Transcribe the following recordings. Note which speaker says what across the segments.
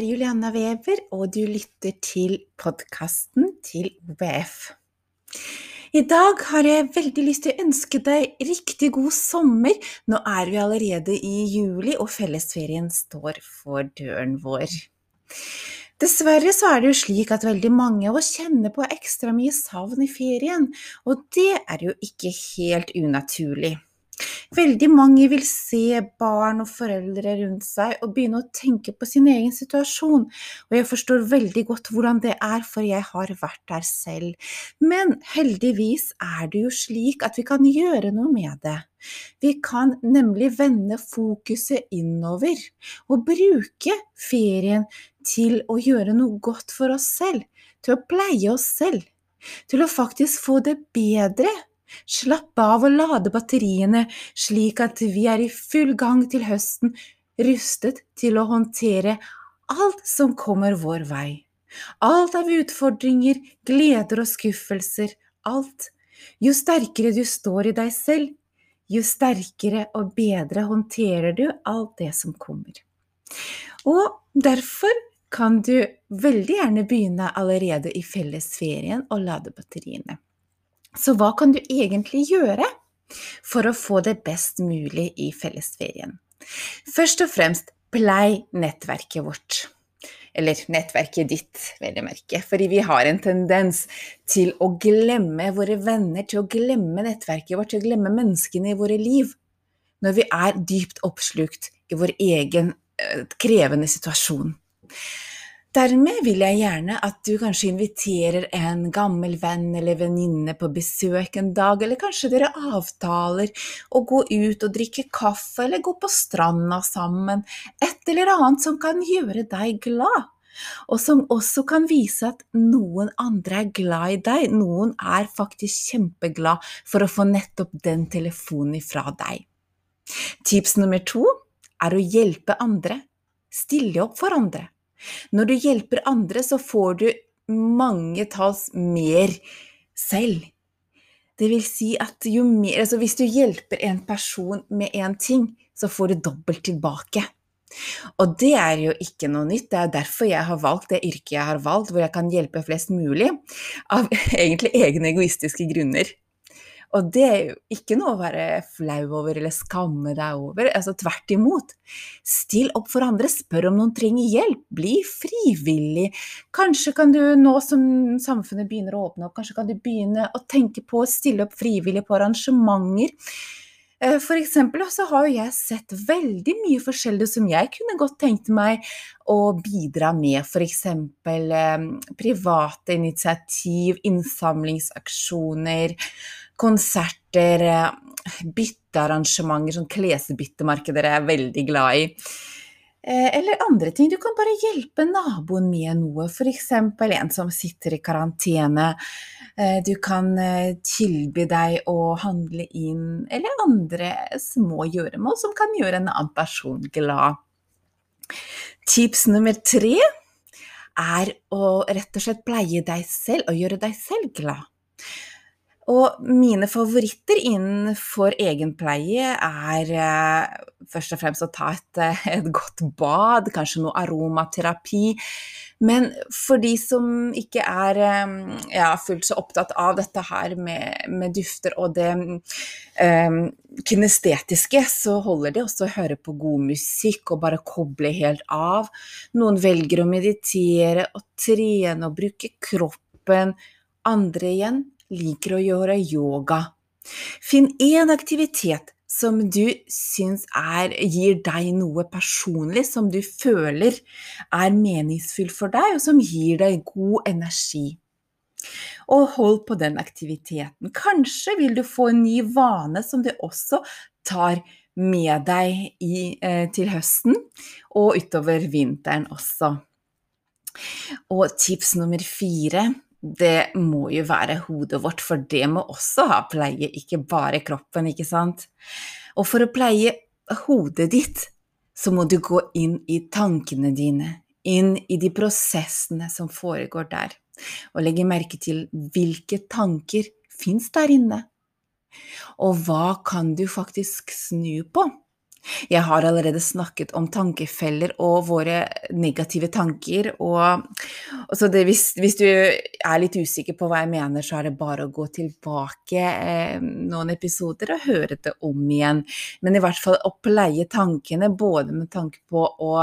Speaker 1: Er Juliana Weber, og du lytter til podkasten til OBF. I dag har jeg veldig lyst til å ønske deg riktig god sommer. Nå er vi allerede i juli, og fellesferien står for døren vår. Dessverre så er det jo slik at veldig mange av oss kjenner på ekstra mye savn i ferien, og det er jo ikke helt unaturlig. Veldig mange vil se barn og foreldre rundt seg og begynne å tenke på sin egen situasjon, og jeg forstår veldig godt hvordan det er, for jeg har vært der selv. Men heldigvis er det jo slik at vi kan gjøre noe med det. Vi kan nemlig vende fokuset innover og bruke ferien til å gjøre noe godt for oss selv, til å pleie oss selv, til å faktisk få det bedre Slappe av og lade batteriene, slik at vi er i full gang til høsten, rustet til å håndtere alt som kommer vår vei. Alt av utfordringer, gleder og skuffelser, alt. Jo sterkere du står i deg selv, jo sterkere og bedre håndterer du alt det som kommer. Og derfor kan du veldig gjerne begynne allerede i fellesferien å lade batteriene. Så hva kan du egentlig gjøre for å få det best mulig i fellesferien? Først og fremst plei nettverket vårt. Eller nettverket ditt, vel å merke. Fordi vi har en tendens til å glemme våre venner, til å glemme nettverket vårt, til å glemme menneskene i våre liv. Når vi er dypt oppslukt i vår egen øh, krevende situasjon. Dermed vil jeg gjerne at du kanskje inviterer en gammel venn eller venninne på besøk en dag, eller kanskje dere avtaler å gå ut og drikke kaffe eller gå på stranda sammen, et eller annet som kan gjøre deg glad. Og som også kan vise at noen andre er glad i deg, noen er faktisk kjempeglad for å få nettopp den telefonen ifra deg. Tips nummer to er å hjelpe andre, stille opp for andre. Når du hjelper andre, så får du mange talls mer selv. Det vil si at mer Altså hvis du hjelper en person med én ting, så får du dobbelt tilbake. Og det er jo ikke noe nytt, det er derfor jeg har valgt det yrket jeg har valgt, hvor jeg kan hjelpe flest mulig, av egentlig egne egoistiske grunner. Og det er jo ikke noe å være flau over eller skamme deg over. altså Tvert imot. Still opp for andre, spør om noen trenger hjelp, bli frivillig. Kanskje kan du, nå som samfunnet begynner å åpne opp, kanskje kan du begynne å tenke på å stille opp frivillig på arrangementer. Eh, for eksempel så har jo jeg sett veldig mye forskjellig som jeg kunne godt tenkt meg å bidra med. F.eks. Eh, private initiativ, innsamlingsaksjoner konserter, eh, byttearrangementer, sånn klesbyttemarkeder er jeg veldig glad i. Eh, eller andre ting. Du kan bare hjelpe naboen med noe, f.eks. en som sitter i karantene. Eh, du kan tilby deg å handle inn, eller andre små gjøremål som kan gjøre en annen person glad. Tips nummer tre er å rett og slett pleie deg selv og gjøre deg selv glad. Og mine favoritter innenfor egenpleie er eh, først og fremst å ta et, eh, et, godt bad, kanskje noe aromaterapi. Men for de som ikke er eh, ja, fullt så opptatt av dette her med, med dufter og det eh, kinestetiske, så holder det også å høre på god musikk og bare koble helt av. Noen velger å meditere og trene og bruke kroppen. Andre igjen liker å gjøre yoga. Finn én aktivitet som du syns er, gir deg noe personlig, som du føler er meningsfull for deg, og som gir deg god energi. Og hold på den aktiviteten. Kanskje vil du få en ny vane som du også tar med deg i, eh, til høsten, og utover vinteren også. Og tips nummer fire det må jo være hodet vårt, for det må også ha pleie, ikke bare kroppen, ikke sant? Og for å pleie hodet ditt, så må du gå inn i tankene dine, inn i de prosessene som foregår der, og legge merke til hvilke tanker fins der inne. Og hva kan du faktisk snu på? Jeg har allerede snakket om tankefeller og våre negative tanker. Og, og det, hvis, hvis, du er litt usikker på hva jeg mener, så er det bare å gå tilbake eh, noen episoder og høre det om igjen. Men i hvert fall å pleie tankene, både med tanke på å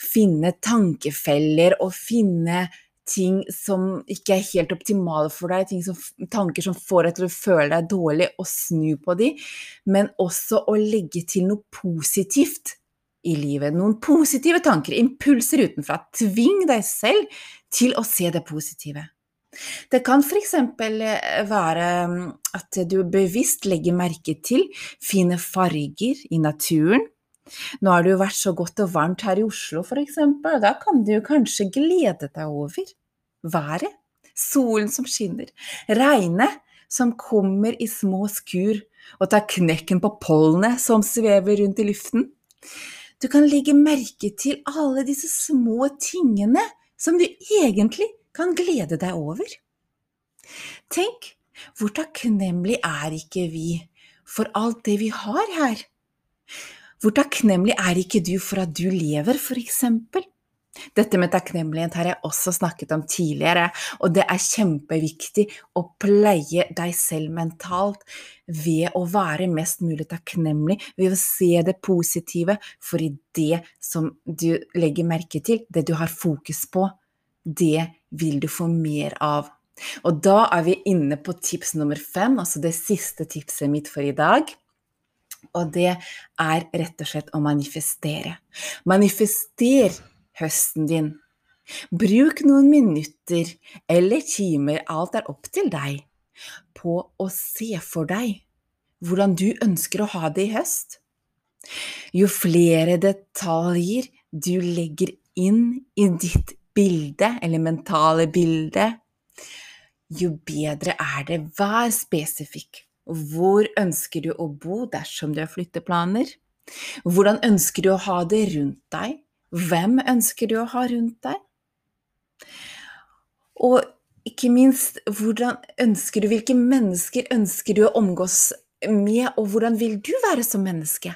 Speaker 1: finne tankefeller og finne ting som ikke er helt optimale for deg, som, tanker som får deg til å føle deg dårlig, og snu på de, men også å legge til noe positivt i livet. Noen positive tanker, impulser utenfra. Tving deg selv til å se det positive. Det kan f.eks. være at du bevisst legger merke til fine farger i naturen. Nå har det jo vært så godt og varmt her i Oslo, f.eks., og da kan du kanskje glede deg over været, solen som skinner, regnet som kommer i små skur og tar knekken på pollenet som svever rundt i luften. Du kan legge merke til alle disse små tingene som du egentlig kan glede deg over. Tenk, hvor takknemlig er ikke vi for alt det vi har her? Hvor takknemlig er ikke du for at du lever, eksempel? Dette med takknemlighet har jeg også snakket om tidligere, og det er kjempeviktig å pleie deg selv mentalt ved å være mest mulig takknemlig, ved å se det positive, for i det som du legger merke til, det du har fokus på, det vil du få mer av. Og da er vi inne på tips nummer fem, altså det siste tipset mitt for i dag. Og det er rett og slett å manifestere. Manifester høsten din. Bruk noen minutter eller timer, alt er opp til deg, på å se for deg hvordan du ønsker å ha det i høst. Jo flere detaljer du legger inn i ditt bilde, eller mentale bilde, jo bedre er det. Vær spesifikk. Hvor ønsker du å bo dersom du har flytteplaner? Hvordan ønsker du å ha det rundt deg? Hvem ønsker du å ha rundt deg? Og ikke minst, ønsker du, hvilke mennesker ønsker du å omgås med, og hvordan vil du være som menneske?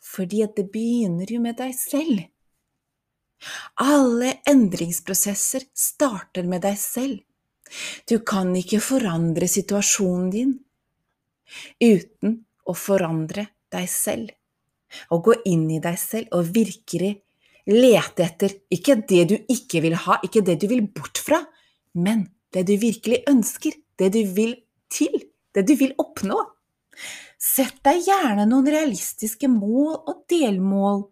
Speaker 1: Fordi at det begynner jo med deg selv. Alle endringsprosesser starter med deg selv. Du kan ikke forandre situasjonen din uten å forandre deg selv Å gå inn i deg selv og virkelig lete etter ikke det du ikke vil ha, ikke det du vil bort fra, men det du virkelig ønsker, det du vil til, det du vil oppnå. Sett deg gjerne noen realistiske mål og delmål.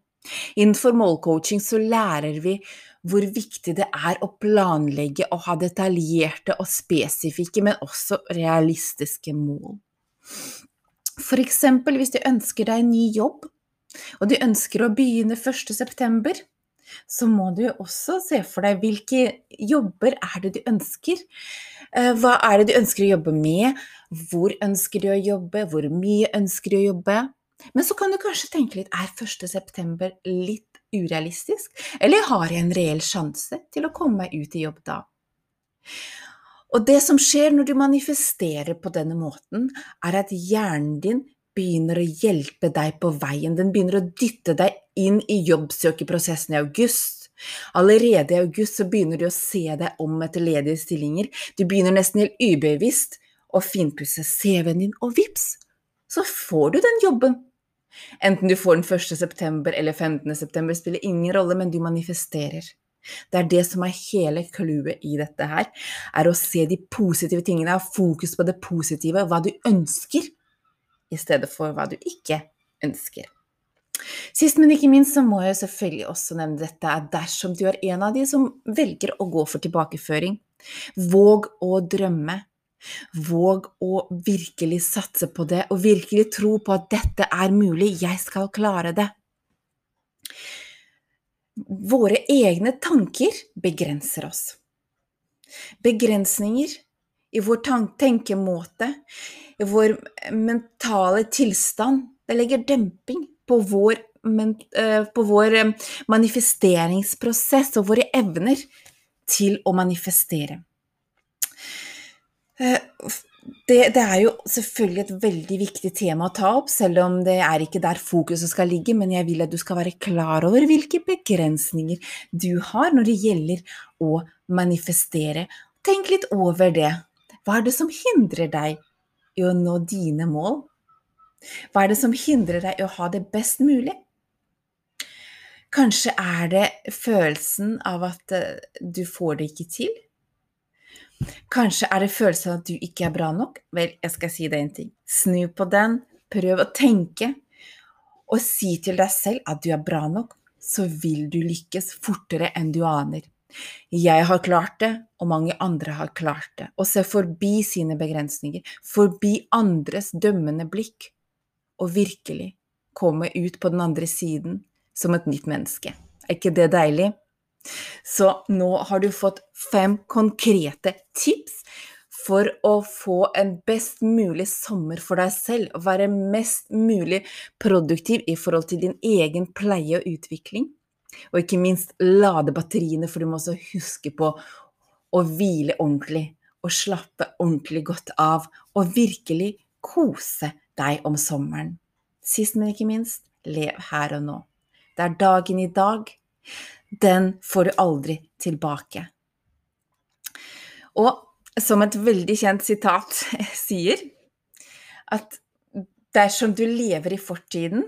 Speaker 1: Innenfor målcoaching så lærer vi hvor viktig det er å planlegge og ha detaljerte og spesifikke, men også realistiske mål. Eksempel hvis du ønsker deg en ny jobb, og du ønsker å begynne 1.9., så må du også se for deg hvilke jobber er det du ønsker. Eh, hva er det du ønsker å jobbe med? Hvor ønsker du å jobbe? Hvor mye ønsker du å jobbe? Men så kan du kanskje tenke litt er 1.9. litt urealistisk, eller har jeg en reell sjanse til å komme meg ut i jobb da? Og det som skjer når du manifesterer på denne måten, er at hjernen din begynner å hjelpe deg på veien. Den begynner å dytte deg inn i jobbsøkeprosessen i august. Allerede i august så begynner du å se deg om etter ledige stillinger. Du begynner nesten helt ubevisst å finpusse CV-en din, og vips, så får du den jobben. Enten du får den 1. september eller 15. september, spiller ingen rolle, men du manifesterer. Det er det som er hele clouet i dette her, er å se de positive tingene, ha fokus på det positive, hva du ønsker i stedet for hva du ikke ønsker. Sist, men ikke minst, så må jeg selvfølgelig også nevne dette er dersom du er en av de som velger å gå for tilbakeføring, våg å drømme. Våg å virkelig satse på det, og virkelig tro på at dette er mulig, jeg skal klare det. Våre egne tanker begrenser oss. Begrensninger i vår tenkemåte, i vår mentale tilstand. Det legger demping på vår, eh, på vår eh, manifesteringsprosess og våre evner til å manifestere. Eh, det, det, er jo selvfølgelig et veldig viktig tema å ta opp, selv om det er ikke der fokuset skal ligge, men jeg vil at du skal være klar over hvilke begrensninger du har når det gjelder å manifestere. Tenk litt over det. Hva er det som hindrer deg i å nå dine mål? Hva er det som hindrer deg i å ha det best mulig? Kanskje er det følelsen av at eh, du får det ikke til? Kanskje er det følelsen av at du ikke er bra nok? Vel, jeg skal si deg en ting. Snu på den, prøv å tenke, og si til deg selv at du er bra nok, så vil du lykkes fortere enn du aner. Jeg har klart det, og mange andre har klart det. Å se forbi sine begrensninger, forbi andres dømmende blikk, og virkelig komme ut på den andre siden som et nytt menneske. Er ikke det deilig? Så nå har du fått fem konkrete tips for å få en best mulig sommer for deg selv, og være mest mulig produktiv i forhold til din egen pleie og utvikling. Og ikke minst lade batteriene, for du må også huske på å hvile ordentlig og slappe ordentlig godt av, og virkelig kose deg om sommeren. Sist, men ikke minst, lev her og nå. Det er dagen i dag. Den får du aldri tilbake. Og som et veldig kjent sitat sier, at dersom du lever i fortiden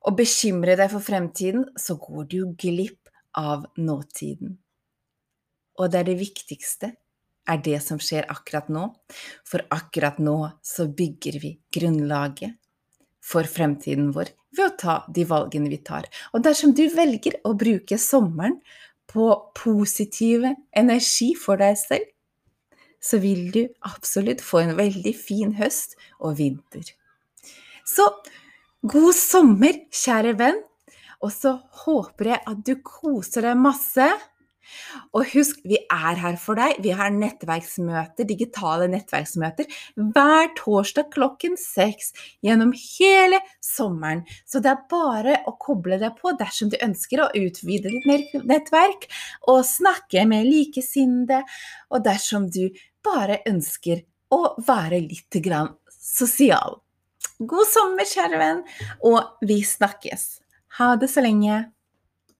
Speaker 1: og bekymrer deg for fremtiden, så går du glipp av nåtiden. Og det er det viktigste, er det som skjer akkurat nå. For akkurat nå så bygger vi grunnlaget for fremtiden vår ved å ta de valgene vi tar. Og dersom du velger å bruke sommeren på positive energi for deg selv, så vil du absolutt få en veldig fin høst og vinter. Så god sommer, kjære venn, og så håper jeg at du koser deg masse og husk, vi er her for deg. Vi har nettverksmøter, digitale nettverksmøter hver torsdag klokken seks gjennom hele sommeren. Så det er bare å koble deg på dersom du ønsker å utvide ditt nettverk og snakke med likesinnede, og dersom du bare ønsker å være litt sosial. God sommer, kjære venn, og vi snakkes. Ha det så lenge.